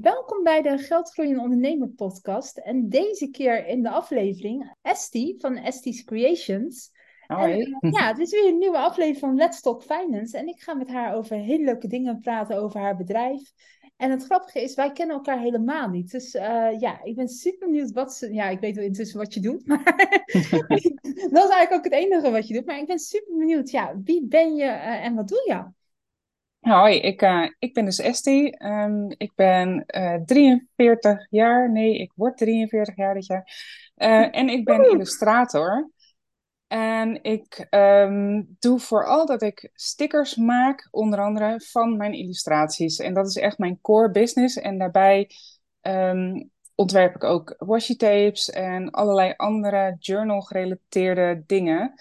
Welkom bij de Geldgroeien Ondernemer podcast. En deze keer in de aflevering Esti van Esti's Creations. En, uh, ja, het is weer een nieuwe aflevering van Let's Talk Finance. En ik ga met haar over hele leuke dingen praten over haar bedrijf. En het grappige is, wij kennen elkaar helemaal niet. Dus uh, ja, ik ben super benieuwd wat ze... Ja, ik weet wel intussen wat je doet. Maar dat is eigenlijk ook het enige wat je doet. Maar ik ben super benieuwd. Ja, wie ben je uh, en wat doe je? Hoi, ik, uh, ik ben dus Esti. Um, ik ben uh, 43 jaar. Nee, ik word 43 jaar dit jaar. Uh, en ik ben illustrator. En ik um, doe vooral dat ik stickers maak, onder andere van mijn illustraties. En dat is echt mijn core business. En daarbij um, ontwerp ik ook washi tapes en allerlei andere journal gerelateerde dingen.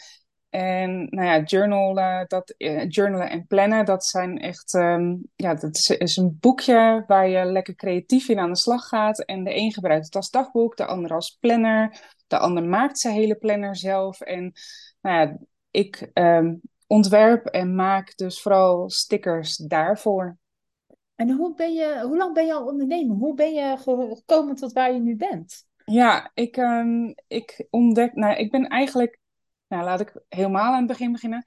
En nou ja, journalen, dat, uh, journalen en plannen, dat zijn echt, um, ja, dat is, is, een boekje waar je lekker creatief in aan de slag gaat. En de een gebruikt het als dagboek, de ander als planner, de ander maakt zijn hele planner zelf. En nou ja, ik um, ontwerp en maak dus vooral stickers daarvoor. En hoe, ben je, hoe lang ben je al ondernemer? Hoe ben je gekomen tot waar je nu bent? Ja, ik, um, ik ontdek, nou, ik ben eigenlijk nou, laat ik helemaal aan het begin beginnen.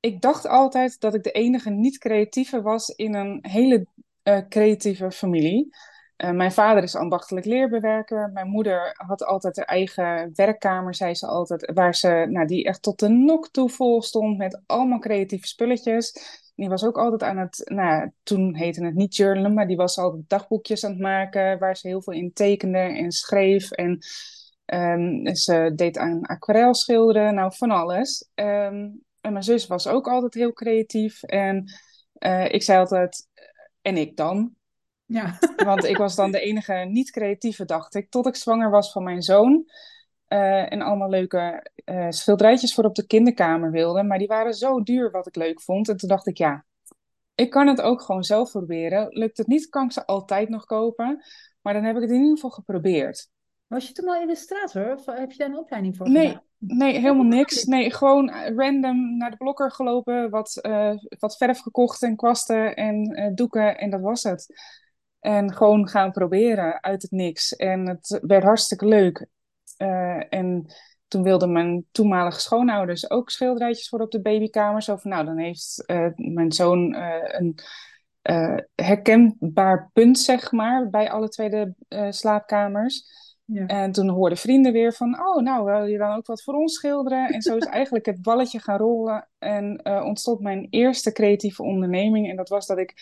Ik dacht altijd dat ik de enige niet-creatieve was in een hele uh, creatieve familie. Uh, mijn vader is ambachtelijk leerbewerker. Mijn moeder had altijd haar eigen werkkamer, zei ze altijd, waar ze, nou, die echt tot de nok toe vol stond met allemaal creatieve spulletjes. Die was ook altijd aan het, nou, toen heette het niet journalen, maar die was altijd dagboekjes aan het maken, waar ze heel veel in tekende en schreef. En Um, ze deed aan aquarel schilderen, nou van alles. Um, en mijn zus was ook altijd heel creatief. En uh, ik zei altijd, en ik dan? Ja. Want ik was dan de enige niet-creatieve, dacht ik. Tot ik zwanger was van mijn zoon. Uh, en allemaal leuke uh, schilderijtjes voor op de kinderkamer wilde. Maar die waren zo duur wat ik leuk vond. En toen dacht ik, ja, ik kan het ook gewoon zelf proberen. Lukt het niet, kan ik ze altijd nog kopen. Maar dan heb ik het in ieder geval geprobeerd. Was je toen al illustrator of heb je daar een opleiding voor nee, gedaan? Nee, helemaal niks. Nee, gewoon random naar de blokker gelopen, wat, uh, wat verf gekocht en kwasten en uh, doeken en dat was het. En gewoon gaan proberen uit het niks. En het werd hartstikke leuk. Uh, en toen wilden mijn toenmalige schoonouders ook schilderijtjes voor op de babykamer. Zo van, nou, dan heeft mijn zoon een herkenbaar punt, zeg maar, bij alle twee de slaapkamers. Ja. En toen hoorden vrienden weer van, oh, nou, wil je dan ook wat voor ons schilderen? En zo is eigenlijk het balletje gaan rollen en uh, ontstond mijn eerste creatieve onderneming. En dat was dat ik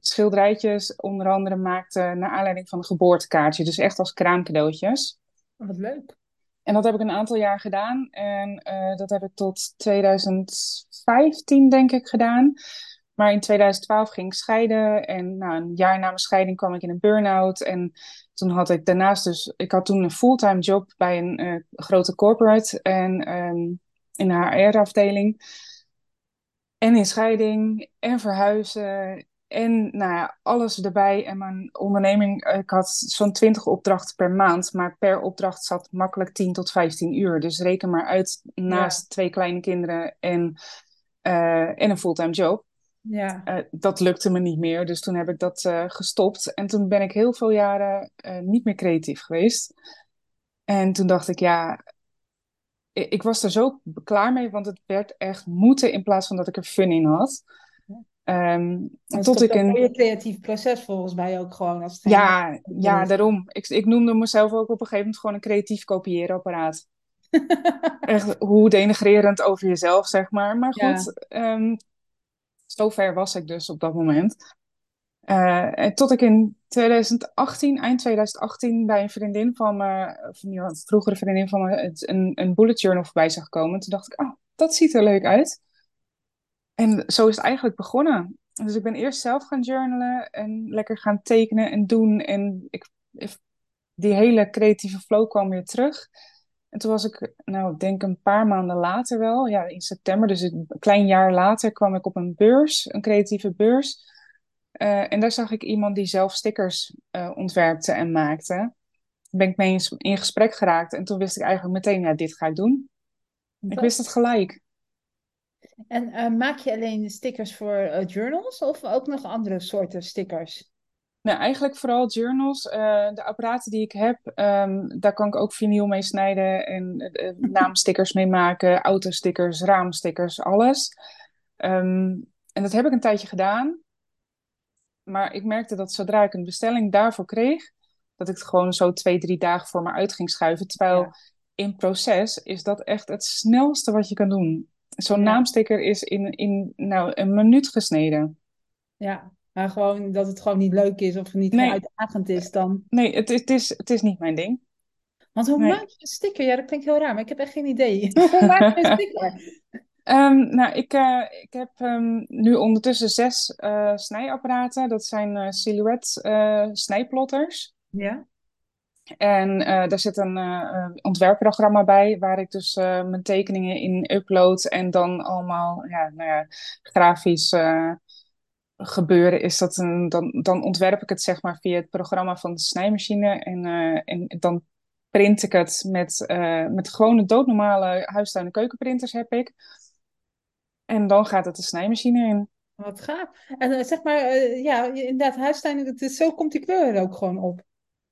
schilderijtjes onder andere maakte naar aanleiding van een geboortekaartje. Dus echt als kraamcadeautjes. Oh, wat leuk. En dat heb ik een aantal jaar gedaan. En uh, dat heb ik tot 2015, denk ik, gedaan. Maar in 2012 ging ik scheiden. En nou, een jaar na mijn scheiding kwam ik in een burn-out. En toen had ik daarnaast dus... Ik had toen een fulltime job bij een uh, grote corporate. En um, in de HR-afdeling. En in scheiding. En verhuizen. En nou ja, alles erbij. En mijn onderneming... Ik had zo'n 20 opdrachten per maand. Maar per opdracht zat makkelijk 10 tot 15 uur. Dus reken maar uit naast ja. twee kleine kinderen en, uh, en een fulltime job. Ja. Uh, dat lukte me niet meer, dus toen heb ik dat uh, gestopt. En toen ben ik heel veel jaren uh, niet meer creatief geweest. En toen dacht ik, ja, ik, ik, was er zo klaar mee, want het werd echt moeten in plaats van dat ik er fun in had. Um, tot ik een heel creatief proces volgens mij ook gewoon als ja, ja, daarom. Ik, ik noemde mezelf ook op een gegeven moment gewoon een creatief kopieerapparaat. echt hoe denigrerend over jezelf, zeg maar. Maar goed, ja. um, Zover was ik dus op dat moment. Uh, en tot ik in 2018, eind 2018, bij een vriendin van me, of een vroegere vriendin van me, een, een bullet journal voorbij zag komen. Toen dacht ik, oh, dat ziet er leuk uit. En zo is het eigenlijk begonnen. Dus ik ben eerst zelf gaan journalen en lekker gaan tekenen en doen. En ik, die hele creatieve flow kwam weer terug. En toen was ik, nou, ik denk een paar maanden later wel, ja, in september, dus een klein jaar later, kwam ik op een beurs, een creatieve beurs. Uh, en daar zag ik iemand die zelf stickers uh, ontwerpte en maakte. Daar ben ik mee in gesprek geraakt en toen wist ik eigenlijk meteen, ja, dit ga ik doen. Ik wist het gelijk. En uh, maak je alleen stickers voor journals of ook nog andere soorten stickers? Nou, eigenlijk vooral journals. Uh, de apparaten die ik heb, um, daar kan ik ook vinyl mee snijden en uh, naamstickers mee maken, autostickers, raamstickers, alles. Um, en dat heb ik een tijdje gedaan. Maar ik merkte dat zodra ik een bestelling daarvoor kreeg, dat ik het gewoon zo twee, drie dagen voor me uit ging schuiven. Terwijl in proces is dat echt het snelste wat je kan doen. Zo'n naamsticker is in, in nou, een minuut gesneden. Ja, maar gewoon dat het gewoon niet leuk is of niet nee. uitdagend is dan. Nee, het, het, is, het is niet mijn ding. Want hoe maak je een sticker? Ja, dat klinkt heel raar, maar ik heb echt geen idee. hoe maak je een sticker? Um, nou, ik, uh, ik heb um, nu ondertussen zes uh, snijapparaten. Dat zijn uh, silhouette snijplotters. Ja. En daar zit een ontwerpprogramma bij, waar ik dus mijn tekeningen in upload en dan allemaal ja, nou ja, grafisch gebeuren is dat een, dan, dan ontwerp ik het zeg maar via het programma van de snijmachine en, en dan print ik het met, met gewone doodnormale huistuin- en keukenprinters heb ik. En dan gaat het de snijmachine in. Wat gaaf. En uh, zeg maar, uh, ja, inderdaad, huistuin, het is, zo komt die kleur er ook gewoon op.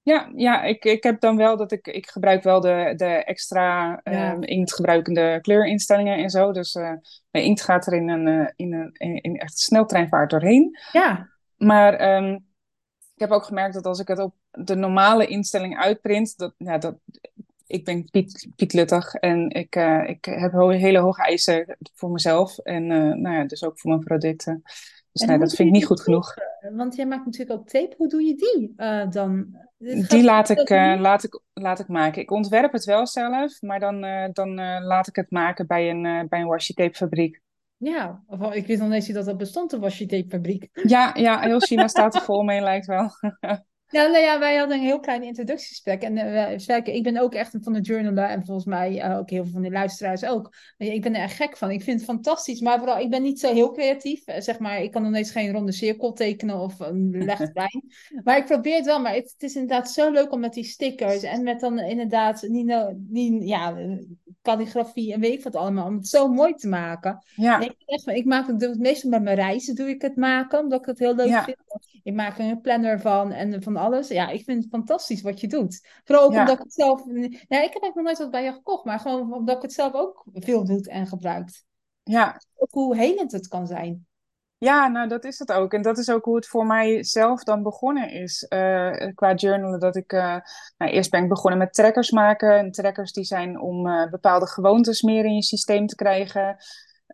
Ja, ja ik, ik heb dan wel dat ik, ik gebruik wel de, de extra ja. um, inktgebruikende kleurinstellingen en zo. Dus uh, mijn inkt gaat er in een, in een in, in echt sneltreinvaart doorheen. Ja. Maar um, ik heb ook gemerkt dat als ik het op de normale instelling uitprint, dat, ja, dat, ik ben Piet, Piet Luttig en ik, uh, ik heb hele hoge eisen voor mezelf en nou ja, dus ook voor mijn producten. Dus nee, dat vind ik niet goed genoeg. Want jij maakt natuurlijk ook tape. Hoe doe je die uh, dan? Die laat ik, laat, ik, laat ik maken. Ik ontwerp het wel zelf, maar dan, dan laat ik het maken bij een, bij een washi tape fabriek. Ja, of, ik wist nog eens dat dat bestond, een washi tape fabriek. Ja, ja, heel China staat er vol mee, lijkt wel. Ja, nou ja, wij hadden een heel klein introductiegesprek. En uh, ik ben ook echt van de journalen en volgens mij uh, ook heel veel van de luisteraars ook. Ik ben er echt gek van. Ik vind het fantastisch, maar vooral, ik ben niet zo heel creatief. Uh, zeg maar, ik kan nog eens geen ronde cirkel tekenen of een lijn. maar ik probeer het wel, maar het, het, is inderdaad zo leuk om met die stickers en met dan inderdaad niet, niet ja, calligrafie en weet ik wat allemaal, om het zo mooi te maken. Ja. Ik, echt, ik maak het, het meestal met mijn reizen doe ik het maken, omdat ik het heel leuk vind. Ik maak er een planner van en van alles. Ja, ik vind het fantastisch wat je doet. Vooral ook omdat ik het zelf... Ja, ik heb eigenlijk nog nooit wat bij je gekocht, maar gewoon omdat ik het zelf ook veel doet en gebruikt. Ja. Ook hoe helend het kan zijn. Ja, nou dat is het ook. En dat is ook hoe het voor mij zelf dan begonnen is. Uh, qua journalen dat ik... Uh, nou, eerst ben ik begonnen met trackers maken. En trackers die zijn om uh, bepaalde gewoontes meer in je systeem te krijgen.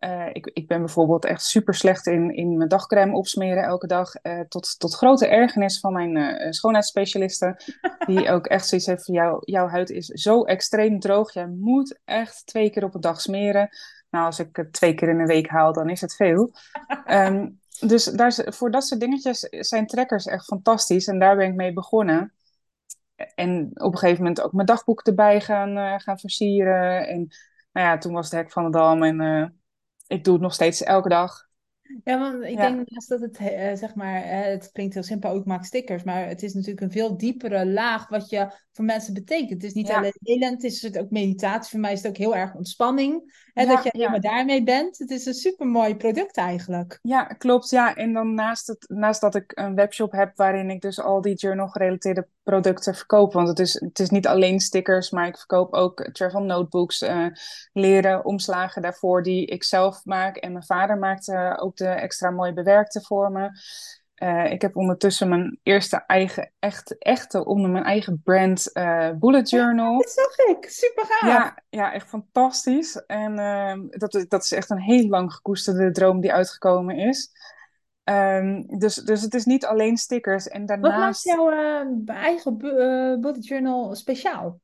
Uh, ik, ik ben bijvoorbeeld echt super slecht in, in mijn dagcrème opsmeren elke dag. Uh, tot, tot grote ergernis van mijn uh, schoonheidsspecialisten. Die ook echt zoiets heeft van jou, jouw huid is zo extreem droog. Jij moet echt twee keer op een dag smeren. Nou, als ik het twee keer in een week haal, dan is het veel. Um, dus daar, voor dat soort dingetjes zijn trekkers echt fantastisch. En daar ben ik mee begonnen. En op een gegeven moment ook mijn dagboek erbij gaan, gaan versieren. En nou ja, toen was het hek van de dam en ik doe het nog steeds elke dag. Ja, want ik denk naast dat het, uh, zeg maar, uh, het klinkt heel simpel, ook maak stickers, maar het is natuurlijk een veel diepere laag wat je voor mensen betekent. Het is niet alleen elend, het is ook meditatie. Voor mij is het ook heel erg ontspanning, hè, dat je helemaal daarmee bent. Het is een super mooi product eigenlijk. Ja, klopt. Ja, en dan naast, het, naast dat ik een webshop heb waarin ik dus al die journal gerelateerde producten verkoop. Want het is, het is niet alleen stickers, maar ik verkoop ook travel notebooks, uh, leren, omslagen daarvoor die ik zelf maak. En mijn vader maakte ook de extra mooi bewerkte voor me. Uh, ik heb ondertussen mijn eerste eigen, echt, echte, onder mijn eigen brand uh, bullet journal. dat zag ik, super gaaf. Ja, ja echt fantastisch. En uh, dat, dat is echt een heel lang gekoesterde droom die uitgekomen is. Um, dus, dus het is niet alleen stickers. En daarnaast... Wat maakt jouw uh, eigen bullet journal speciaal?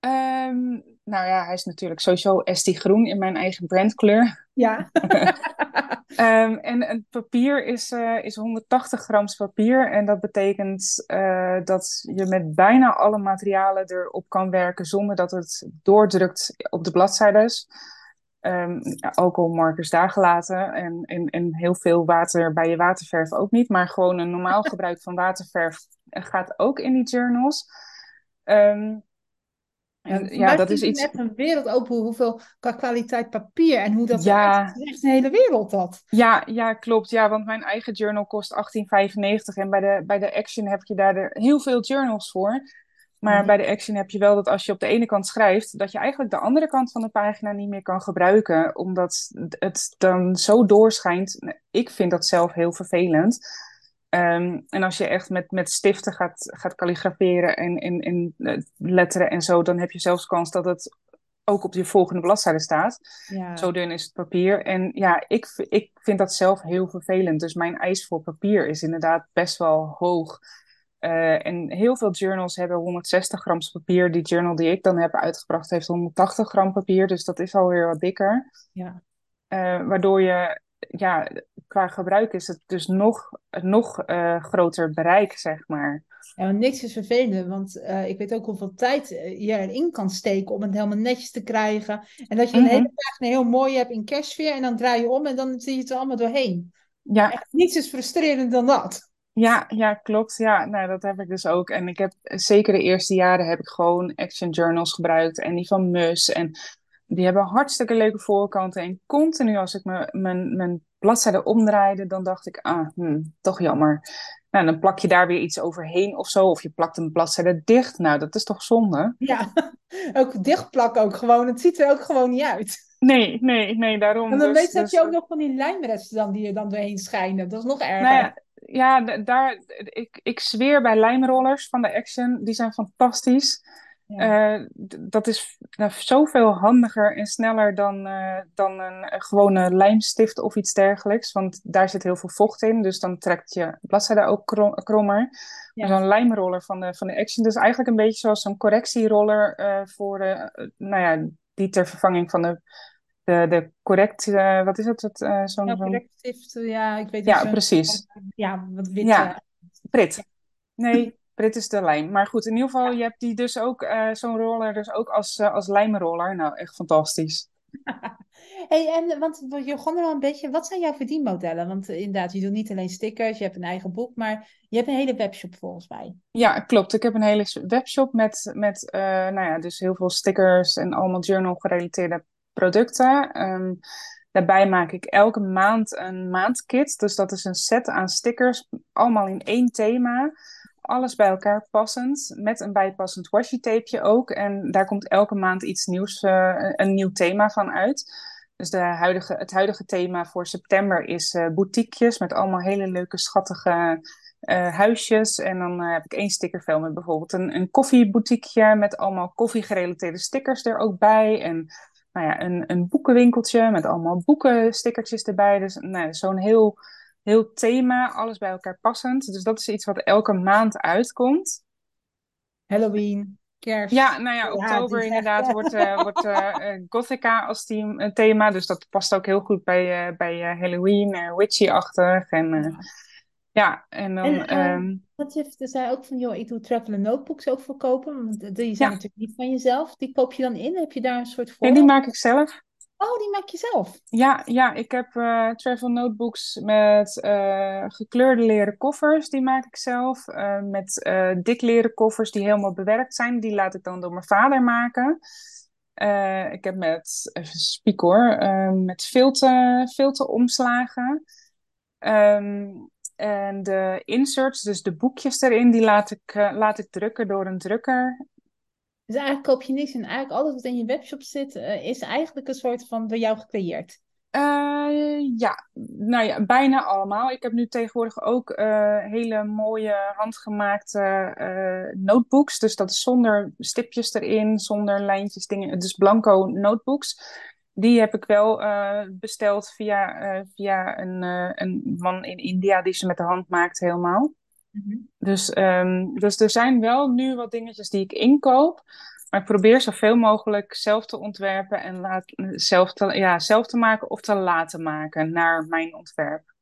Um, nou ja, hij is natuurlijk sowieso Esti groen in mijn eigen brandkleur. Ja. um, en het papier is, uh, is 180 grams papier. En dat betekent uh, dat je met bijna alle materialen erop kan werken zonder dat het doordrukt op de bladzijdes. Um, ja, alcoholmarkers daar gelaten en, en, en heel veel water bij je waterverf ook niet. Maar gewoon een normaal gebruik van waterverf gaat ook in die journals. Um, En, ja, dat is iets. net een wereld open hoeveel qua kwaliteit papier en hoe dat ja. Het is echt een hele wereld dat. Ja, ja, klopt. Ja, want mijn eigen journal kost 18,95 en bij de, bij de Action heb je daar de, heel veel journals voor. Maar mhm. bij de Action heb je wel dat als je op de ene kant schrijft, dat je eigenlijk de andere kant van de pagina niet meer kan gebruiken, omdat het dan zo doorschijnt. Ik vind dat zelf heel vervelend. Ehm, en als je echt met, met stiften gaat, gaat kalligraferen en in, in, uh, letteren en zo, dan heb je zelfs kans dat het ook op je volgende bladzijde staat. Ja. Zo dun is het papier. En ja, ik, ik vind dat zelf heel vervelend. Dus mijn eis voor papier is inderdaad best wel hoog. Uh, en heel veel journals hebben 160 gram papier. Die journal die ik dan heb uitgebracht heeft 180 gram papier. Dus dat is alweer wat dikker. Ja. Uh, waardoor je ja, qua gebruik is het dus nog, nog uh, groter bereik, zeg maar. Ja, maar niks is vervelend, want uh, ik weet ook hoeveel tijd je erin kan steken om het helemaal netjes te krijgen. En dat je een mm -hmm. hele pagina heel mooi hebt in cashfear en dan draai je om en dan zie je het er allemaal doorheen. Ja. Echt, niets is frustrerend dan dat. Ja, ja, klopt. Ja, nou, dat heb ik dus ook. En ik heb zeker de eerste jaren heb ik gewoon action journals gebruikt en die van Mus. En die hebben hartstikke leuke voorkanten. En continu als ik mijn, mijn bladzijde omdraaide, dan dacht ik, ah, hmm, toch jammer. Nou, dan plak je daar weer iets overheen of zo. Of je plakt een bladzijde dicht. Nou, dat is toch zonde? Ja, ook dichtplak ook gewoon. Het ziet er ook gewoon niet uit. Nee, nee, nee, daarom. En dan dus, weet je, dus, je ook nog van die lijmresten dan die er dan doorheen schijnen. Dat is nog erger. Nou ja, ja, daar, ik, ik zweer bij lijmrollers van de Action. Die zijn fantastisch. Uh, dat is nou, zoveel handiger en sneller dan, uh, dan een, gewone lijmstift of iets dergelijks. Want daar zit heel veel vocht in, dus dan trekt je bladzijde ook krom, krommer. Ja. Zo'n lijmroller van de, van de Action, dus eigenlijk een beetje zoals een correctieroller uh, voor nou ja, die ter vervanging van de, de, de correct, wat is het? het zo'n, ja, correctstift, ja, ik weet niet. Ja, precies. Ja, wat wit. Ja, prit. Nee, dit is de lijm. Maar goed, in ieder geval, je hebt die dus ook, uh, zo'n roller, dus ook als, uh, als lijmroller. Nou, echt fantastisch. hey, en want je begon er al een beetje, wat zijn jouw verdienmodellen? Want uh, inderdaad, je doet niet alleen stickers, je hebt een eigen boek, maar je hebt een hele webshop volgens mij. Ja, klopt. Ik heb een hele webshop met, met nou ja, dus heel veel stickers en allemaal journal gerelateerde producten. Um, Daarbij maak ik elke maand een maandkit. Dus dat is een set aan stickers, allemaal in één thema alles bij elkaar passend, met een bijpassend washi tapeje ook. En daar komt elke maand iets nieuws, uh, een nieuw thema van uit. Dus de huidige, het huidige thema voor september is uh, boutiquejes met allemaal hele leuke, schattige uh, huisjes. En dan heb ik één stickervel met bijvoorbeeld een, een met allemaal koffiegerelateerde stickers er ook bij. En nou ja, een, een boekenwinkeltje met allemaal boekenstickertjes erbij. Dus nou, zo'n heel heel thema, alles bij elkaar passend. Dus dat is iets wat elke maand uitkomt. Halloween, kerst. Ja, nou ja, oktober inderdaad wordt, uh, wordt uh, Gothica als team, thema. Dus dat past ook heel goed bij, uh, bij Halloween, witchy-achtig. En ja. ja. en dan... En, um, wat je zei ook van, joh, ik doe travel notebooks ook verkopen. Want die zijn natuurlijk niet van jezelf. Die koop je dan in? Heb je daar een soort voor? En die maak ik zelf. Oh, die maak je zelf? Ja, ja ik heb uh, travel notebooks met uh, gekleurde leren koffers. Die maak ik zelf. Uh, met dik leren koffers die helemaal bewerkt zijn. Die laat ik dan door mijn vader maken. ik heb met, even spiek hoor, met filter, filteromslagen. Um, en de inserts, dus de boekjes erin, die laat ik, laat ik drukken door een drukker. Dus eigenlijk koop je niks en eigenlijk alles wat in je webshop zit, uh, is eigenlijk een soort van door jou gecreëerd. Uh, ja, nou ja, bijna allemaal. Ik heb nu tegenwoordig ook uh, hele mooie handgemaakte notebooks. Dus dat is zonder stipjes erin, zonder lijntjes, dingen. Dus blanco notebooks. Die heb ik wel besteld via, via een, een man in India die ze met de hand maakt helemaal. Mhm. dus, um, dus er zijn wel nu wat dingetjes die ik inkoop. Maar ik probeer zoveel mogelijk zelf te ontwerpen en laat, zelf, te, ja, zelf te maken of te laten maken naar mijn ontwerp.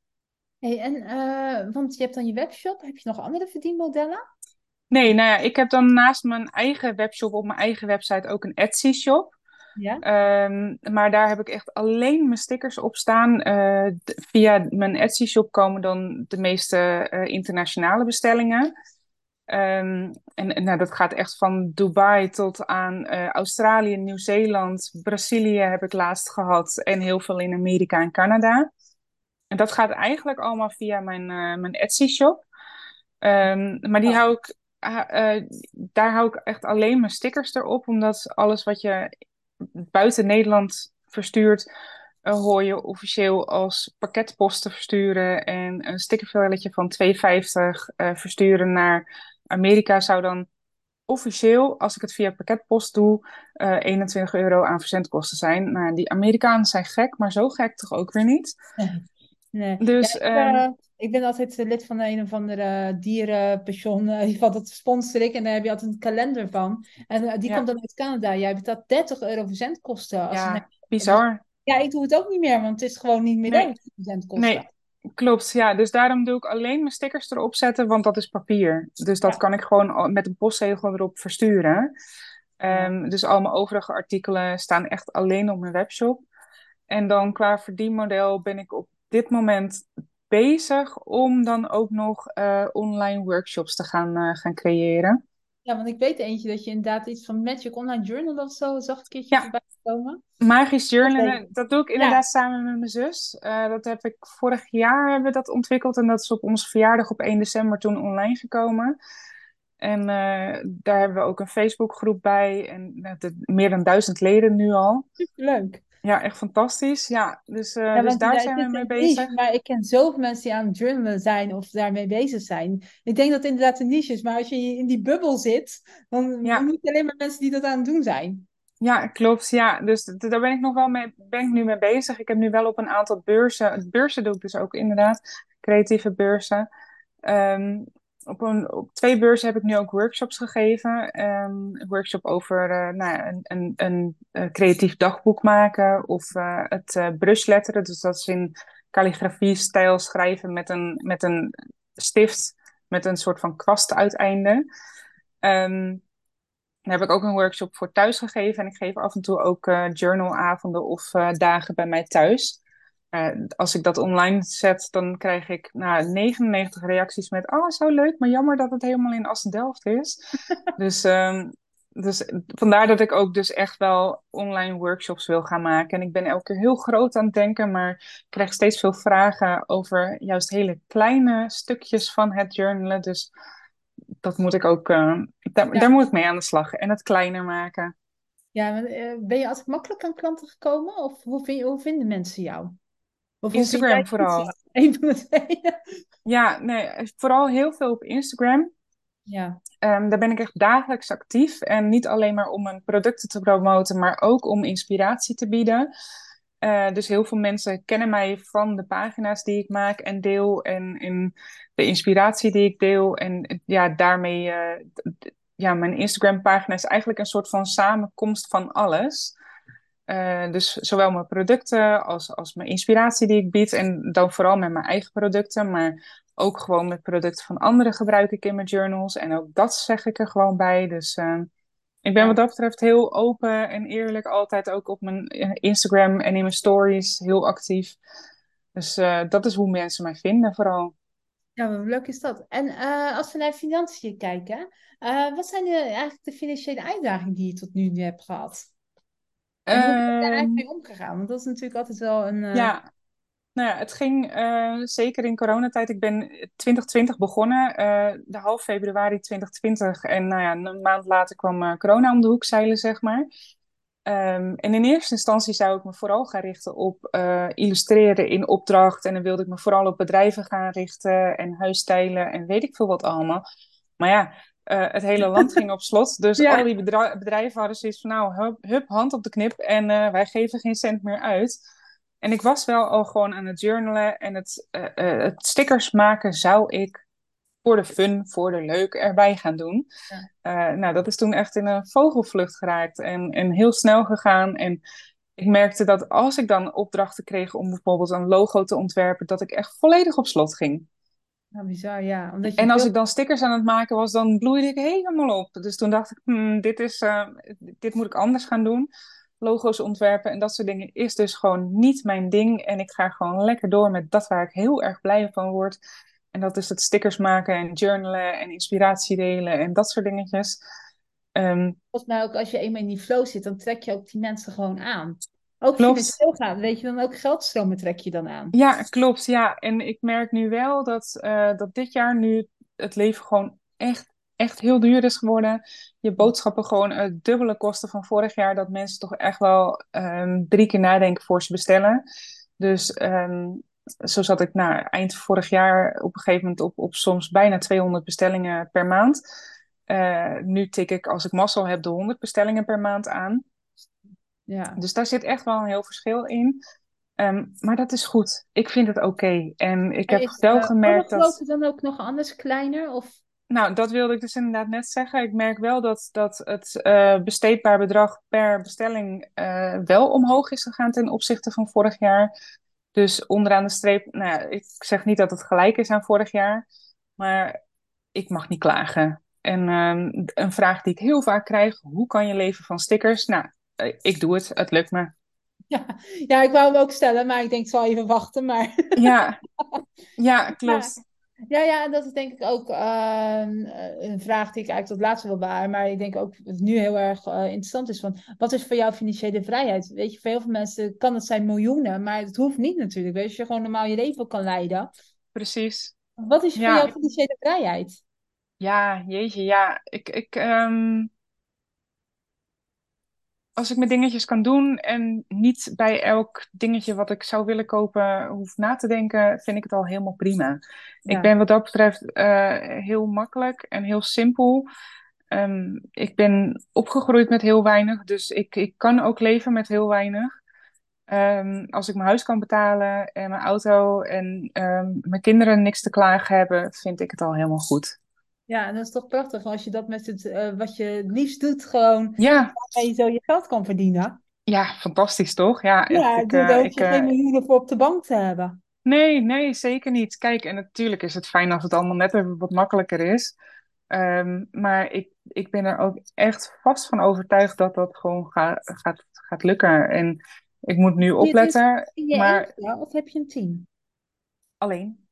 Hey, en, uh, want je hebt dan je webshop. Heb je nog andere verdienmodellen? Nee, nou ja, ik heb dan naast mijn eigen webshop op mijn eigen website ook een Etsy shop. Ja? Ehm, maar daar heb ik echt alleen mijn stickers op staan. Uh, via mijn Etsy shop komen dan de meeste uh, internationale bestellingen. Ehm, en, en nou, dat gaat echt van Dubai tot aan uh, Australië, Nieuw-Zeeland, Brazilië heb ik laatst gehad en heel veel in Amerika en Canada. En dat gaat eigenlijk allemaal via mijn, mijn Etsy-shop. Um, maar die oh. hou ik, uh, daar hou ik echt alleen mijn stickers erop, omdat alles wat je buiten Nederland verstuurt, uh, hoor je officieel als pakketposten versturen en een stickervelletje van 2,50 uh, versturen naar Amerika zou dan officieel, als ik het via pakketpost doe, uh, 21 euro aan verzendkosten zijn. Nou, die Amerikanen zijn gek, maar zo gek toch ook weer niet. Nee. Dus, ja, ik, uh, ik, ben altijd lid van een of andere dierenpension. Uh, geval dat sponsor ik en daar heb je altijd een kalender van. En uh, die ja. komt dan uit Canada. Jij betaalt 30 euro verzendkosten. Als ja, bizar. Ja, ik doe het ook niet meer, want het is gewoon niet meer nee. verzendkosten. Nee, Klopt, ja. Dus daarom doe ik alleen mijn stickers erop zetten, want dat is papier. Dus dat ja. kan ik gewoon met een postzegel erop versturen. Um, dus al mijn overige artikelen staan echt alleen op mijn webshop. En dan qua verdienmodel ben ik op dit moment bezig om dan ook nog uh, online workshops te gaan, uh, gaan creëren. Ja, want ik weet eentje dat je inderdaad iets van Magic Online Journal of zo zag een keertje ja. voorbij komen. Magisch journalen, dat doe ik inderdaad ja. samen met mijn zus. Uh, dat heb ik vorig jaar hebben we dat ontwikkeld en dat is op onze verjaardag op 1 december toen online gekomen. En daar hebben we ook een Facebookgroep bij en uh, meer dan duizend leden nu al. Leuk. Ja, echt fantastisch. Ja, dus, uh, ja, dus daar zijn we mee bezig. Niche, maar ik ken zoveel mensen die aan het journalen zijn of daarmee bezig zijn. Ik denk dat het inderdaad een niche is, maar als je in die bubbel zit, dan ja. moet je alleen maar mensen die dat aan het doen zijn. Ja, klopt. Ja, dus daar ben ik nog wel mee, ben ik nu mee bezig. Ik heb nu wel op een aantal beurzen, beurzen doe ik dus ook inderdaad, creatieve beurzen. Um, op, op twee beurzen heb ik nu ook workshops gegeven. Um, een workshop over uh, nou, een, een, een, een, creatief dagboek maken of uh, het uh, brushletteren. Dus dat is in calligrafie stijl schrijven met een, met een stift met een soort van kwast uiteinde. Um, daar heb ik ook een workshop voor thuis gegeven. En ik geef af en toe ook journalavonden of dagen bij mij thuis. Uh, als ik dat online zet, dan krijg ik nou, 99 reacties met: Oh, zo leuk, maar jammer dat het helemaal in Assen-Delft is. dus, um, dus vandaar dat ik ook dus echt wel online workshops wil gaan maken. En ik ben elke keer heel groot aan het denken, maar ik krijg steeds veel vragen over juist hele kleine stukjes van het journalen. Dus dat moet ik ook, uh, daar, ja. daar moet ik mee aan de slag en het kleiner maken. Ja, ben je altijd makkelijk aan klanten gekomen? Of hoe, vind je, hoe vinden mensen jou? Instagram vooral. Een van de twee. Ja, nee, vooral heel veel op Instagram. Ja. Um, daar ben ik echt dagelijks actief. En niet alleen maar om mijn producten te promoten, maar ook om inspiratie te bieden. Uh, dus heel veel mensen kennen mij van de pagina's die ik maak en deel. En, en de inspiratie die ik deel. En ja, daarmee, uh, ja, mijn Instagram pagina is eigenlijk een soort van samenkomst van alles. Uh, dus zowel mijn producten als, als mijn inspiratie die ik bied. En dan vooral met mijn eigen producten. Maar ook gewoon met producten van anderen gebruik ik in mijn journals. En ook dat zeg ik er gewoon bij. Dus uh, ik ben wat dat betreft heel open en eerlijk. Altijd ook op mijn eh, Instagram en in mijn stories heel actief. Dus dat is hoe mensen mij vinden vooral. Ja, leuk is dat? En als we naar financiën kijken. wat zijn de, eigenlijk de financiële uitdagingen die je tot nu hebt gehad? En hoe ben je daar eigenlijk ehm, mee omgegaan? Want dat is natuurlijk altijd wel een... Uh... Ja, nou ja, het ging uh, zeker in coronatijd. Ik ben 2020 begonnen, uh, de half februari 2020. En nou ja, een maand later kwam corona om de hoek zeilen, zeg maar. Um, en in eerste instantie zou ik me vooral gaan richten op illustreren in opdracht. En dan wilde ik me vooral op bedrijven gaan richten en huisstijlen en weet ik veel wat allemaal. Maar ja, uh, het hele land ging op slot. Dus ja. al die bedrijven hadden zoiets van, nou, hup, hup hand op de knip en uh, wij geven geen cent meer uit. En ik was wel al gewoon aan het journalen en het, uh, het stickers maken zou ik voor de fun, voor de leuk erbij gaan doen. Ja. nou, dat is toen echt in een vogelvlucht geraakt en, en heel snel gegaan. En ik merkte dat als ik dan opdrachten kreeg om bijvoorbeeld een logo te ontwerpen, dat ik echt volledig op slot ging. Nou, bizar, ja. Omdat je en als ik dan stickers aan het maken was, dan bloeide ik helemaal op. Dus toen dacht ik, hmm, dit, is, uh, dit moet ik anders gaan doen. Logo's ontwerpen en dat soort dingen is dus gewoon niet mijn ding. En ik ga gewoon lekker door met dat waar ik heel erg blij van word. En dat is het stickers maken en journalen en inspiratie delen en dat soort dingetjes. Um, Volgens mij ook als je eenmaal in die flow zit, dan trek je ook die mensen gewoon aan. Ook klopt. financieel gaat, weet je dan ook geldstromen trek je dan aan. Ja, klopt. Ja, en ik merk nu wel dat, uh, dat dit jaar nu het leven gewoon echt, echt heel duur is geworden. Je boodschappen gewoon het dubbele kosten van vorig jaar. Dat mensen toch echt wel um, drie keer nadenken voor ze bestellen. Dus um, zo zat ik nou, eind vorig jaar op een gegeven moment op, op soms bijna 200 bestellingen per maand. Uh, nu tik ik, als ik mazzel heb, de 100 bestellingen per maand aan. Ja. Dus daar zit echt wel een heel verschil in. Um, maar dat is goed. Ik vind het oké. Okay. En ik heb wel uh, gemerkt dat... Is dan ook nog anders kleiner? Of? Nou, dat wilde ik dus inderdaad net zeggen. Ik merk wel dat, dat het uh, besteedbaar bedrag per bestelling uh, wel omhoog is gegaan ten opzichte van vorig jaar. Dus onderaan de streep, nou ik zeg niet dat het gelijk is aan vorig jaar, maar ik mag niet klagen. En um, een vraag die ik heel vaak krijg, hoe kan je leven van stickers? Nou, eh, ik doe het, het lukt me. Ja, ja ik wou hem ook stellen, maar ik denk, ik zal even wachten. Maar... Ja, ja klopt. Ja, ja, en dat is denk ik ook uh, een vraag die ik eigenlijk tot laatste wil bewaren. Maar ik denk ook dat het nu heel erg uh, interessant is. Van, wat is voor jou financiële vrijheid? Weet je, voor heel veel mensen kan het zijn miljoenen, maar het hoeft niet natuurlijk. Weet je, je gewoon normaal je leven kan leiden. Precies. Wat is voor jou financiële vrijheid? Ja, jeetje, ja. Ik, ik, um als ik mijn dingetjes kan doen en niet bij elk dingetje wat ik zou willen kopen hoef na te denken, vind ik het al helemaal prima. Ik ben wat dat betreft uh, heel makkelijk en heel simpel. Um, ik ben opgegroeid met heel weinig, dus ik, ik kan ook leven met heel weinig. Um, als ik mijn huis kan betalen en mijn auto en um, mijn kinderen niks te klagen hebben, vind ik het al helemaal goed. Ja, en dat is toch prachtig als je dat met het, uh, wat je het liefst doet, gewoon ja. je zo je geld kan verdienen. Ja, fantastisch toch? Ja, ja ik, uh, hoef je geen miljoenen voor op de bank te hebben. Nee, nee, zeker niet. Kijk, en natuurlijk is het fijn als het allemaal net even wat makkelijker is. Um, maar ik, ik ben er ook echt vast van overtuigd dat dat gewoon ga, gaat, gaat lukken. En ik moet nu opletten. Je maar... Ja, of heb je een team? Alleen.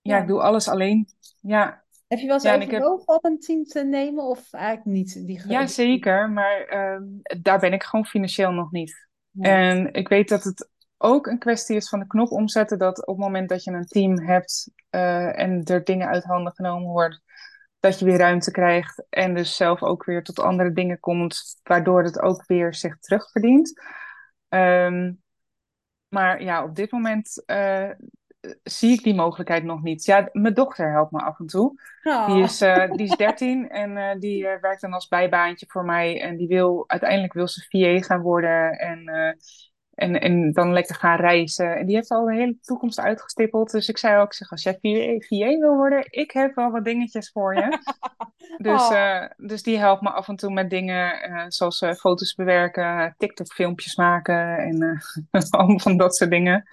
Ja, ja, ik doe alles alleen. Ja, heb je wel eens ja, heb... op een team te nemen of eigenlijk niet? Die ja, zeker. Maar um, daar ben ik gewoon financieel nog niet. En ik weet dat het ook een kwestie is van de knop omzetten. Dat op het moment dat je een team hebt uh, en er dingen uit handen genomen worden, dat je weer ruimte krijgt. En dus zelf ook weer tot andere dingen komt, waardoor het ook weer zich terugverdient. Um, maar ja, op dit moment uh, zie ik die mogelijkheid nog niet. Ja, mijn dochter helpt me af en toe. Oh. Die, is, uh, die is 13 en uh, die uh, werkt dan als bijbaantje voor mij. En die wil uiteindelijk wil ze VA gaan worden en, en, en dan lekker gaan reizen. En die heeft al de hele toekomst uitgestippeld. Dus ik zei ook, zeg, als jij VA, VA wil worden, ik heb wel wat dingetjes voor je. dus, oh. dus die helpt me af en toe met dingen zoals foto's bewerken, TikTok-filmpjes maken en allemaal van dat soort dingen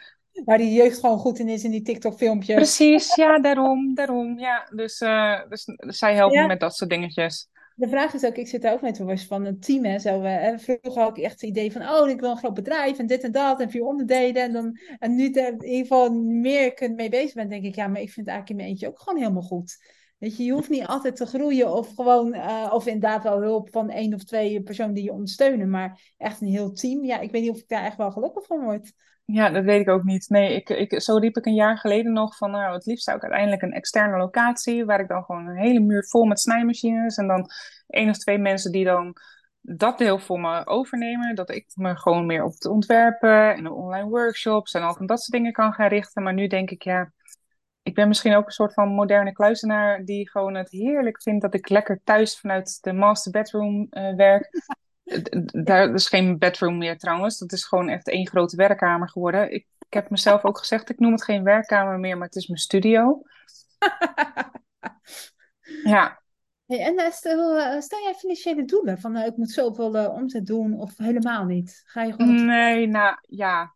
waar die jeugd gewoon goed in is in die TikTok-filmpjes. Precies, ja, daarom, daarom, ja. Dus, uh, dus, zij helpen me met dat soort dingetjes. De vraag is ook, ik zit daar ook met was van een team en zo. Vroeger had ik echt het idee van, oh, ik wil een groot bedrijf en dit en dat en vier onderdelen. En, dan, en nu in ieder geval meer kunt mee bezig bent, denk ik, ja, maar ik vind het eigenlijk in mijn eentje ook gewoon helemaal goed. Weet je, je hoeft niet altijd te groeien of gewoon, uh, of inderdaad wel hulp van één of twee personen die je ondersteunen, maar echt een heel team. Ja, ik weet niet of ik daar echt wel gelukkig van word. Ja, dat weet ik ook niet. Nee, ik, ik, zo riep ik een jaar geleden nog van, nou, het liefst zou ik uiteindelijk een externe locatie, waar ik dan gewoon een hele muur vol met snijmachines en dan één of twee mensen die dan dat deel voor me overnemen. Dat ik me gewoon meer op het ontwerpen en de online workshops en al van dat soort dingen kan gaan richten. Maar nu denk ik, ja, ik ben misschien ook een soort van moderne kluizenaar die gewoon het heerlijk vindt dat ik lekker thuis vanuit de master bedroom uh, werk. Daar is geen bedroom meer trouwens. Dat is gewoon echt één grote werkkamer geworden. Ik, ik heb mezelf ook gezegd, ik noem het geen werkkamer meer, maar het is mijn studio. ja. Hey, en eh, stel, eh, stel jij financiële doelen? Van uh, ik moet zoveel uh, omzet doen of helemaal niet? Ga je gewoon... Nee, nou ja.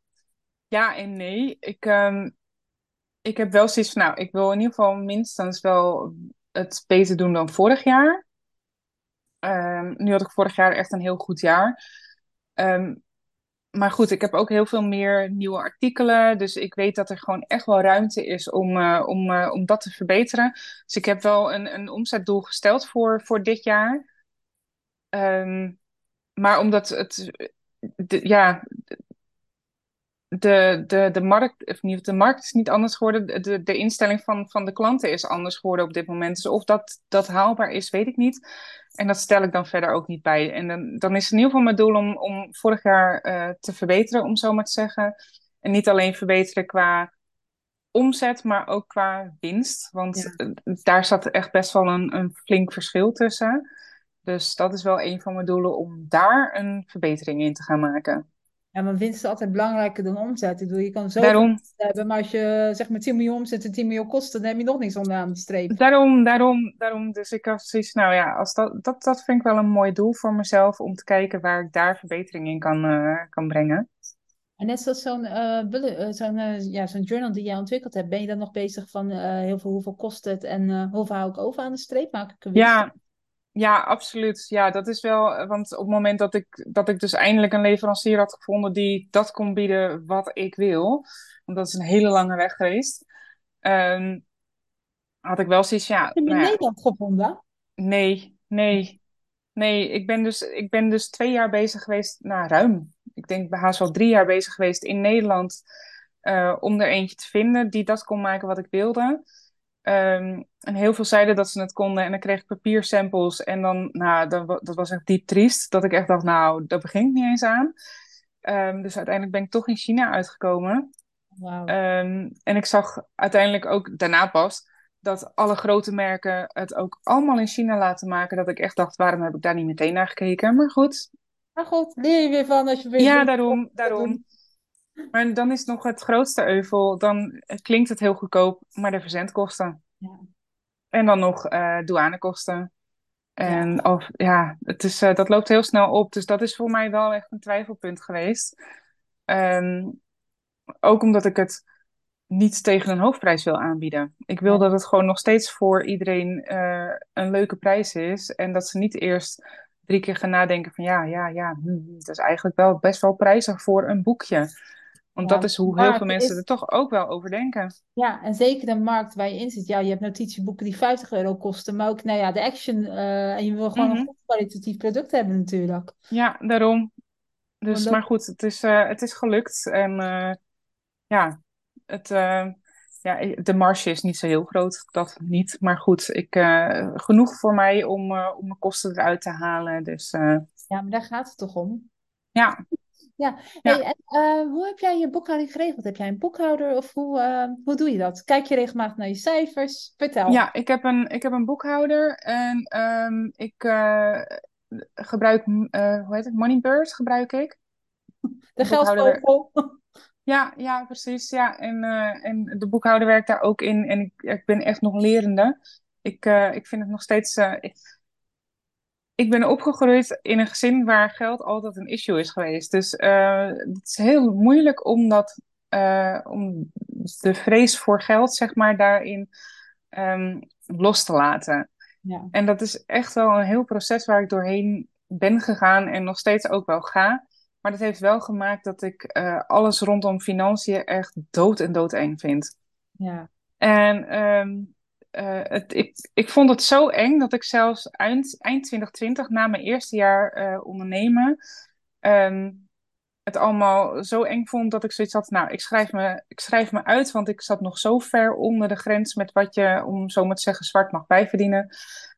Ja en nee. Ik, um, ik heb wel zoiets van, nou, ik wil in ieder geval minstens wel het beter doen dan vorig jaar. Um, nu had ik vorig jaar echt een heel goed jaar. Um, maar goed, ik heb ook heel veel meer nieuwe artikelen. Dus ik weet dat er gewoon echt wel ruimte is om, uh, om, uh, om dat te verbeteren. Dus ik heb wel een, een omzetdoel gesteld voor, voor dit jaar. Um, maar omdat het, ja, de, de, de, markt, of niet, de markt is niet anders geworden. De, de instelling van, van de klanten is anders geworden op dit moment. Dus of dat, dat haalbaar is, weet ik niet. En dat stel ik dan verder ook niet bij. En dan, dan is het in ieder geval mijn doel om, om vorig jaar uh, te verbeteren, om zo maar te zeggen. En niet alleen verbeteren qua omzet, maar ook qua winst. Want ja. daar zat echt best wel een, een flink verschil tussen. Dus dat is wel een van mijn doelen om daar een verbetering in te gaan maken. Ja, maar winst is altijd belangrijker dan omzet. Ik bedoel, je kan zoveel hebben, maar als je zeg maar 10 miljoen omzet en 10 miljoen kosten, dan heb je nog niks onderaan de streep. Daarom, daarom, daarom. Dus ik had zoiets, nou ja, als dat, dat, dat vind ik wel een mooi doel voor mezelf, om te kijken waar ik daar verbetering in kan, uh, kan brengen. En net zoals zo'n uh, zo'n uh, ja, zo'n journal die jij ontwikkeld hebt, ben je dan nog bezig van heel veel, hoeveel kost het en hoeveel hou ik over aan de streep? Maak ik een ja, ja, absoluut. Ja, dat is wel. Eh, want op het moment dat ik, dat ik dus eindelijk een leverancier had gevonden die dat kon bieden wat ik wil. Want dat is een hele lange weg geweest. Um, had ik wel zoiets, ja. Heb je in nou ja, Nederland gevonden? Nee, nee. Nee, ik ben, dus, ik ben dus twee jaar bezig geweest, nou ruim. Ik denk haast wel drie jaar bezig geweest in Nederland. Uh, om er eentje te vinden die dat kon maken wat ik wilde. Um, en heel veel zeiden dat ze het konden. En dan kreeg ik papiersamples. En dan, nou, dat, dat was echt diep triest. Dat ik echt dacht, nou, daar begin ik niet eens aan. Um, dus uiteindelijk ben ik toch in China uitgekomen. Wow. Um, en ik zag uiteindelijk ook daarna pas dat alle grote merken het ook allemaal in China laten maken. Dat ik echt dacht, waarom heb ik daar niet meteen naar gekeken? Maar goed. Maar goed, leer je weer van als je weer... Ja, daarom, daarom. Maar dan is nog het grootste euvel. Dan klinkt het heel goedkoop, maar de verzendkosten. Ja. En dan nog uh, douanekosten. En ja. Of, ja, het is, uh, dat loopt heel snel op. Dus dat is voor mij wel echt een twijfelpunt geweest. Um, ook omdat ik het niet tegen een hoofdprijs wil aanbieden. Ik wil ja. dat het gewoon nog steeds voor iedereen uh, een leuke prijs is. En dat ze niet eerst drie keer gaan nadenken van ja, ja, ja, hm, dat is eigenlijk wel best wel prijzig voor een boekje. Want ja, dat is hoe heel veel mensen is... er toch ook wel over denken. Ja, en zeker de markt waar je in zit. Ja, je hebt notitieboeken die 50 euro kosten, maar ook nou ja, de action. Uh, en je wil gewoon mm -hmm. een goed kwalitatief product hebben natuurlijk. Ja, daarom. Dus, dat... maar goed, het is, uh, het is gelukt. En uh, ja, het, ja, de marge is niet zo heel groot, dat niet. Maar goed, ik, genoeg voor mij om, om mijn kosten eruit te halen. Dus, ja, maar daar gaat het toch om? Ja, ja, ja. Hey, en, uh, hoe heb jij je boekhouding geregeld? Heb jij een boekhouder of hoe, uh, hoe doe je dat? Kijk je regelmatig naar je cijfers? Vertel. Ja, ik heb een, ik heb een boekhouder en um, ik uh, gebruik, hoe heet het, Moneybird gebruik ik. De geldvogel. Ja, ja, precies. Ja. En, en de boekhouder werkt daar ook in en ik, ik ben echt nog lerende. Ik, ik vind het nog steeds... Ik, ik ben opgegroeid in een gezin waar geld altijd een issue is geweest. Dus uh, het is heel moeilijk om, dat, uh, om de vrees voor geld, zeg maar, daarin um, los te laten. Ja. En dat is echt wel een heel proces waar ik doorheen ben gegaan en nog steeds ook wel ga. Maar dat heeft wel gemaakt dat ik uh, alles rondom financiën echt dood en doodeng vind. Ja. En um, uh, het, ik, ik vond het zo eng dat ik zelfs eind, eind 2020, na mijn eerste jaar uh, ondernemen, um, het allemaal zo eng vond dat ik zoiets had. Nou, ik schrijf, me, ik schrijf me uit, want ik zat nog zo ver onder de grens met wat je, om zo maar te zeggen, zwart mag bijverdienen.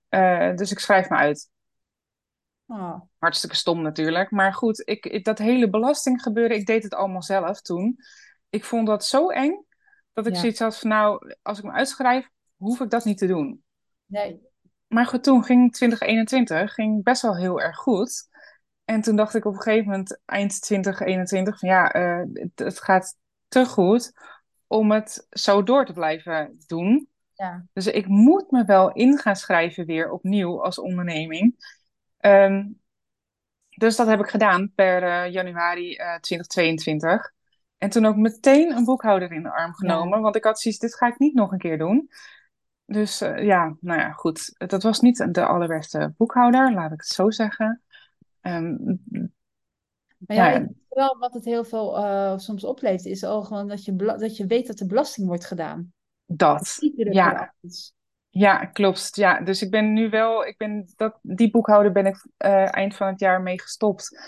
Uh, dus ik schrijf me uit. Oh. Hartstikke stom natuurlijk. Maar goed, ik, ik, dat hele belastinggebeuren, ik deed het allemaal zelf toen. Ik vond dat zo eng dat ik ja. zoiets had van, nou, als ik me uitschrijf, hoef ik dat niet te doen. Nee. Maar goed, toen ging 2021 ging best wel heel erg goed. En toen dacht ik op een gegeven moment, eind 2021, van ja, uh, het, het, gaat te goed om het zo door te blijven doen. Ja. Dus ik moet me wel in gaan schrijven weer opnieuw als onderneming. Um, dus dat heb ik gedaan per uh, januari uh, 2022. En toen ook meteen een boekhouder in de arm genomen. Ja. Want ik had zoiets, dit ga ik niet nog een keer doen. Dus uh, ja, nou ja, goed. Dat was niet de allerbeste boekhouder, laat ik het zo zeggen. Um, Maar ja, ik, wel wat het heel veel uh, soms oplevert, is al gewoon dat je, dat je weet dat de belasting wordt gedaan. Dat, ja. Ja, klopt. Ja, dus ik ben nu wel, ik ben dat, die boekhouder ben ik uh, eind van het jaar mee gestopt.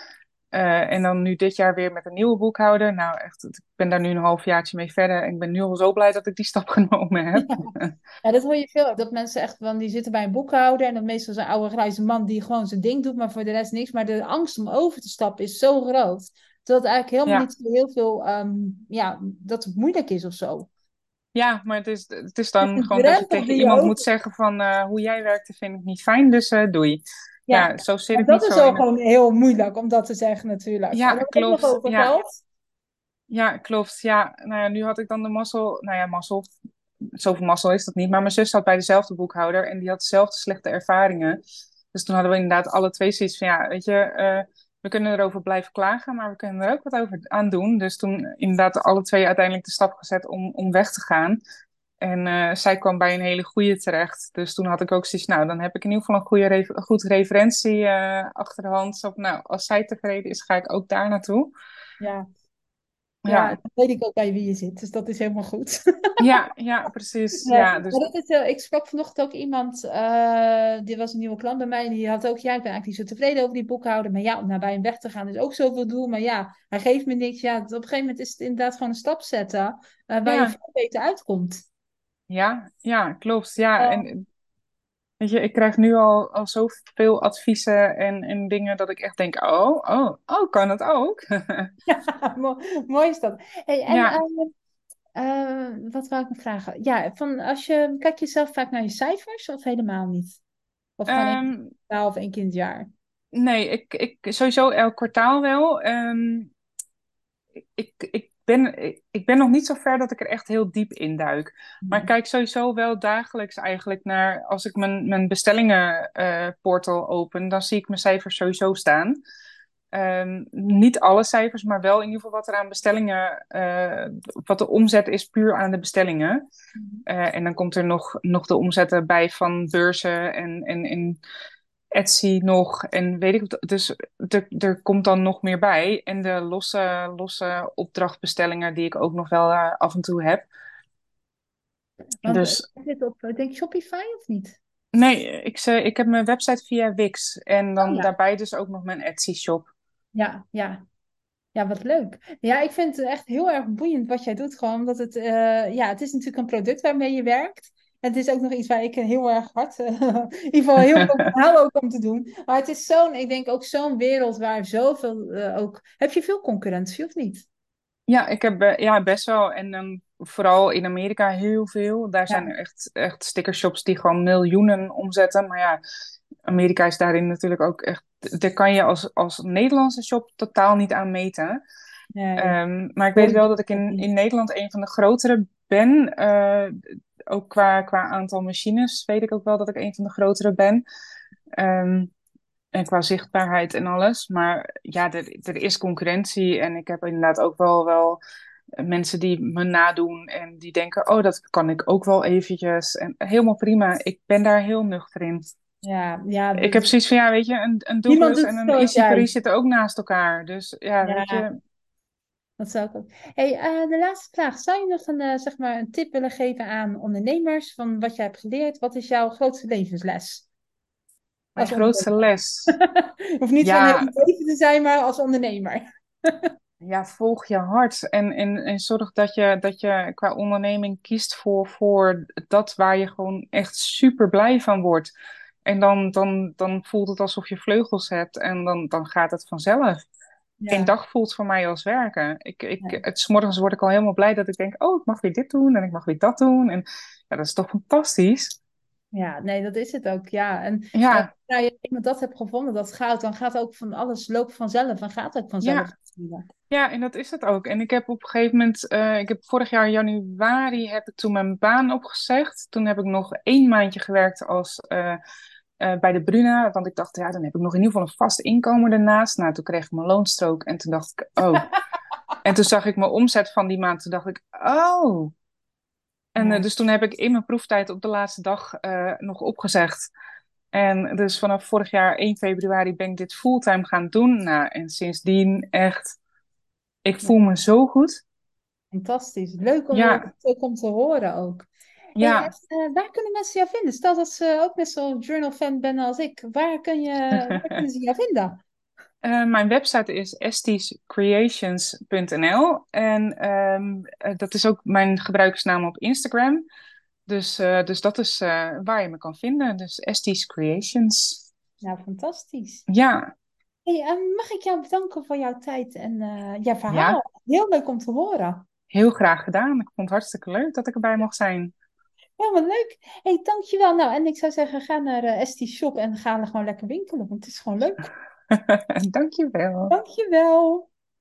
Uh, en dan nu dit jaar weer met een nieuwe boekhouder. Nou, echt, ik ben daar nu een halfjaartje mee verder. En ik ben nu al zo blij dat ik die stap genomen heb. Ja. ja, dat hoor je veel. Dat mensen echt van, die zitten bij een boekhouder. En dan meestal zo'n oude grijze man die gewoon zijn ding doet, maar voor de rest niks. Maar de angst om over te stappen is zo groot. Dat het eigenlijk helemaal niet heel veel, um, ja, dat het moeilijk is of zo. Ja, maar het is, het is dan gewoon dat je tegen iemand moet zeggen van uh, hoe jij werkt, vind ik niet fijn, dus uh, doei. Ja, ja zo zit ik dat is ook gewoon heel moeilijk om dat te zeggen natuurlijk. Ja, klopt. Ja. ja, klopt. Ja, nou ja, nu had ik dan de mazzel, nou ja, mazzel, zoveel mazzel is dat niet, maar mijn zus zat bij dezelfde boekhouder en die had dezelfde slechte ervaringen. Dus toen hadden we inderdaad alle twee zoiets van, ja, weet je, uh, we kunnen erover blijven klagen, maar we kunnen er ook wat over aan doen. Dus toen inderdaad alle twee uiteindelijk de stap gezet om, om weg te gaan. En uh, zij kwam bij een hele goede terecht. Dus toen had ik ook zoiets, nou, dan heb ik in ieder geval een goede goed referentie uh, achter de hand. Zo, nou, als zij tevreden is, ga ik ook daar naartoe. Ja. Ja, dan weet ik ook bij wie je zit, dus dat is helemaal goed. Ja, ja precies. Ja, dus... dat is, uh, ik sprak vanochtend ook iemand, uh, die was een nieuwe klant bij mij, en die had ook, ja, ik ben eigenlijk niet zo tevreden over die boekhouder, maar ja, om naar bij hem weg te gaan is ook zoveel doel, maar ja, hij geeft me niks. Ja, op een gegeven moment is het inderdaad gewoon een stap zetten, uh, waar je veel beter uitkomt. Ja, ja, klopt. Ja, en weet je, ik krijg nu al, al zoveel adviezen en, en dingen dat ik echt denk, oh, oh, oh, kan het ook? ja, mooi, is dat. Hey, en ja. uh, wat wou ik me vragen? Ja, van als je, kijk je zelf vaak naar je cijfers of helemaal niet? Of gewoon um, één kwartaal of één keer in het jaar? Nee, ik, ik sowieso elk kwartaal wel. Um, ik, ik ben, ik ben nog niet zo ver dat ik er echt heel diep in duik. Maar ik kijk sowieso wel dagelijks eigenlijk naar... Als ik mijn, mijn bestellingenportal uh, open, dan zie ik mijn cijfers sowieso staan. Um, niet alle cijfers, maar wel in ieder geval wat er aan bestellingen... Uh, wat de omzet is puur aan de bestellingen. Uh, en dan komt er nog, nog de omzetten bij van beurzen en... en, en Etsy nog en weet ik Dus er, er komt dan nog meer bij. En de losse, losse opdrachtbestellingen die ik ook nog wel uh, af en toe heb. Want, dus, zit op, denk je Shopify of niet? Nee, ik, ik heb mijn website via Wix. En dan oh, daarbij dus ook nog mijn Etsy shop. Ja, ja. Ja, wat leuk. Ja, ik vind het echt heel erg boeiend wat jij doet. Gewoon omdat het, uh, ja, het is natuurlijk een product waarmee je werkt het is ook nog iets waar ik heel erg hard, uh, in ieder geval heel veel verhaal ook om te doen. Maar het is zo'n, ik denk ook zo'n wereld waar zoveel uh, ook... Heb je veel concurrentie of niet? Ja, ik heb ja, best wel. En um, vooral in Amerika heel veel. Daar zijn er echt, echt stickershops die gewoon miljoenen omzetten. Maar ja, Amerika is daarin natuurlijk ook echt... Daar kan je als, als Nederlandse shop totaal niet aan meten. Nee. Um, maar ik weet wel dat ik in, in Nederland een van de grotere ben. Uh, ook qua, qua aantal machines weet ik ook wel dat ik een van de grotere ben. Um, en qua zichtbaarheid en alles. Maar ja, er, er is concurrentie. En ik heb inderdaad ook wel, wel mensen die me nadoen. En die denken, oh, dat kan ik ook wel eventjes. En helemaal prima. Ik ben daar heel nuchter in. Ja, ja. Ik heb zoiets van, ja, weet je, een, een Douglas en een Easy Paris zitten ook naast elkaar. Dus ja, ja. weet je, dat zou ik ook. Hey, uh, de laatste vraag. Zou je nog een, uh, zeg maar een tip willen geven aan ondernemers van wat je hebt geleerd? Wat is jouw grootste levensles? Mijn grootste les? of niet ja. van het leven te zijn, maar als ondernemer. ja, volg je hart en, en, en zorg dat je, dat je qua onderneming kiest voor, voor dat waar je gewoon echt super blij van wordt. En dan, dan, dan voelt het alsof je vleugels hebt en dan, dan gaat het vanzelf geen dag voelt voor mij als werken. Ik, ik, ja. het, morgens word ik al helemaal blij dat ik denk, oh, ik mag weer dit doen en ik mag weer dat doen. En ja, dat is toch fantastisch. Ja, nee, dat is het ook, ja. En ja. als je iemand dat hebt gevonden, dat goud, dan gaat ook van alles lopen vanzelf en gaat ook vanzelf. Ja. ja, en dat is het ook. En ik heb op een gegeven moment, uh, ik heb vorig jaar januari heb ik toen mijn baan opgezegd. Toen heb ik nog één maandje gewerkt als uh, uh, bij de Bruna. Want ik dacht, ja, dan heb ik nog in ieder geval een vast inkomen ernaast. Nou, toen kreeg ik mijn loonstrook en toen dacht ik, oh. en toen zag ik mijn omzet van die maand. Toen dacht ik, oh. En uh, dus toen heb ik in mijn proeftijd op de laatste dag uh, nog opgezegd. En dus vanaf vorig jaar 1 februari ben ik dit fulltime gaan doen. Nou, en sindsdien echt, ik voel me zo goed. Fantastisch. Leuk om, ja. om te horen ook. Ja. Hey, uh, waar kunnen mensen jou vinden? Stel dat ze ook net zo'n journal-fan ben als ik. Waar, kun je, waar kunnen ze jou vinden? Uh, mijn website is estiescreations.nl en um, dat is ook mijn gebruikersnaam op Instagram. Dus, uh, dus dat is waar je me kan vinden. Dus Esties Creations. Nou, fantastisch. Ja. Hey, mag ik jou bedanken voor jouw tijd en jouw verhaal? Heel leuk om te horen. Heel graag gedaan. Ik vond het hartstikke leuk dat ik erbij mocht zijn. Ja, wat leuk. hey, dankjewel. Nou, en ik zou zeggen, ga naar uh, Shop en ga er gewoon lekker winkelen, want het is gewoon leuk. dankjewel. Dankjewel.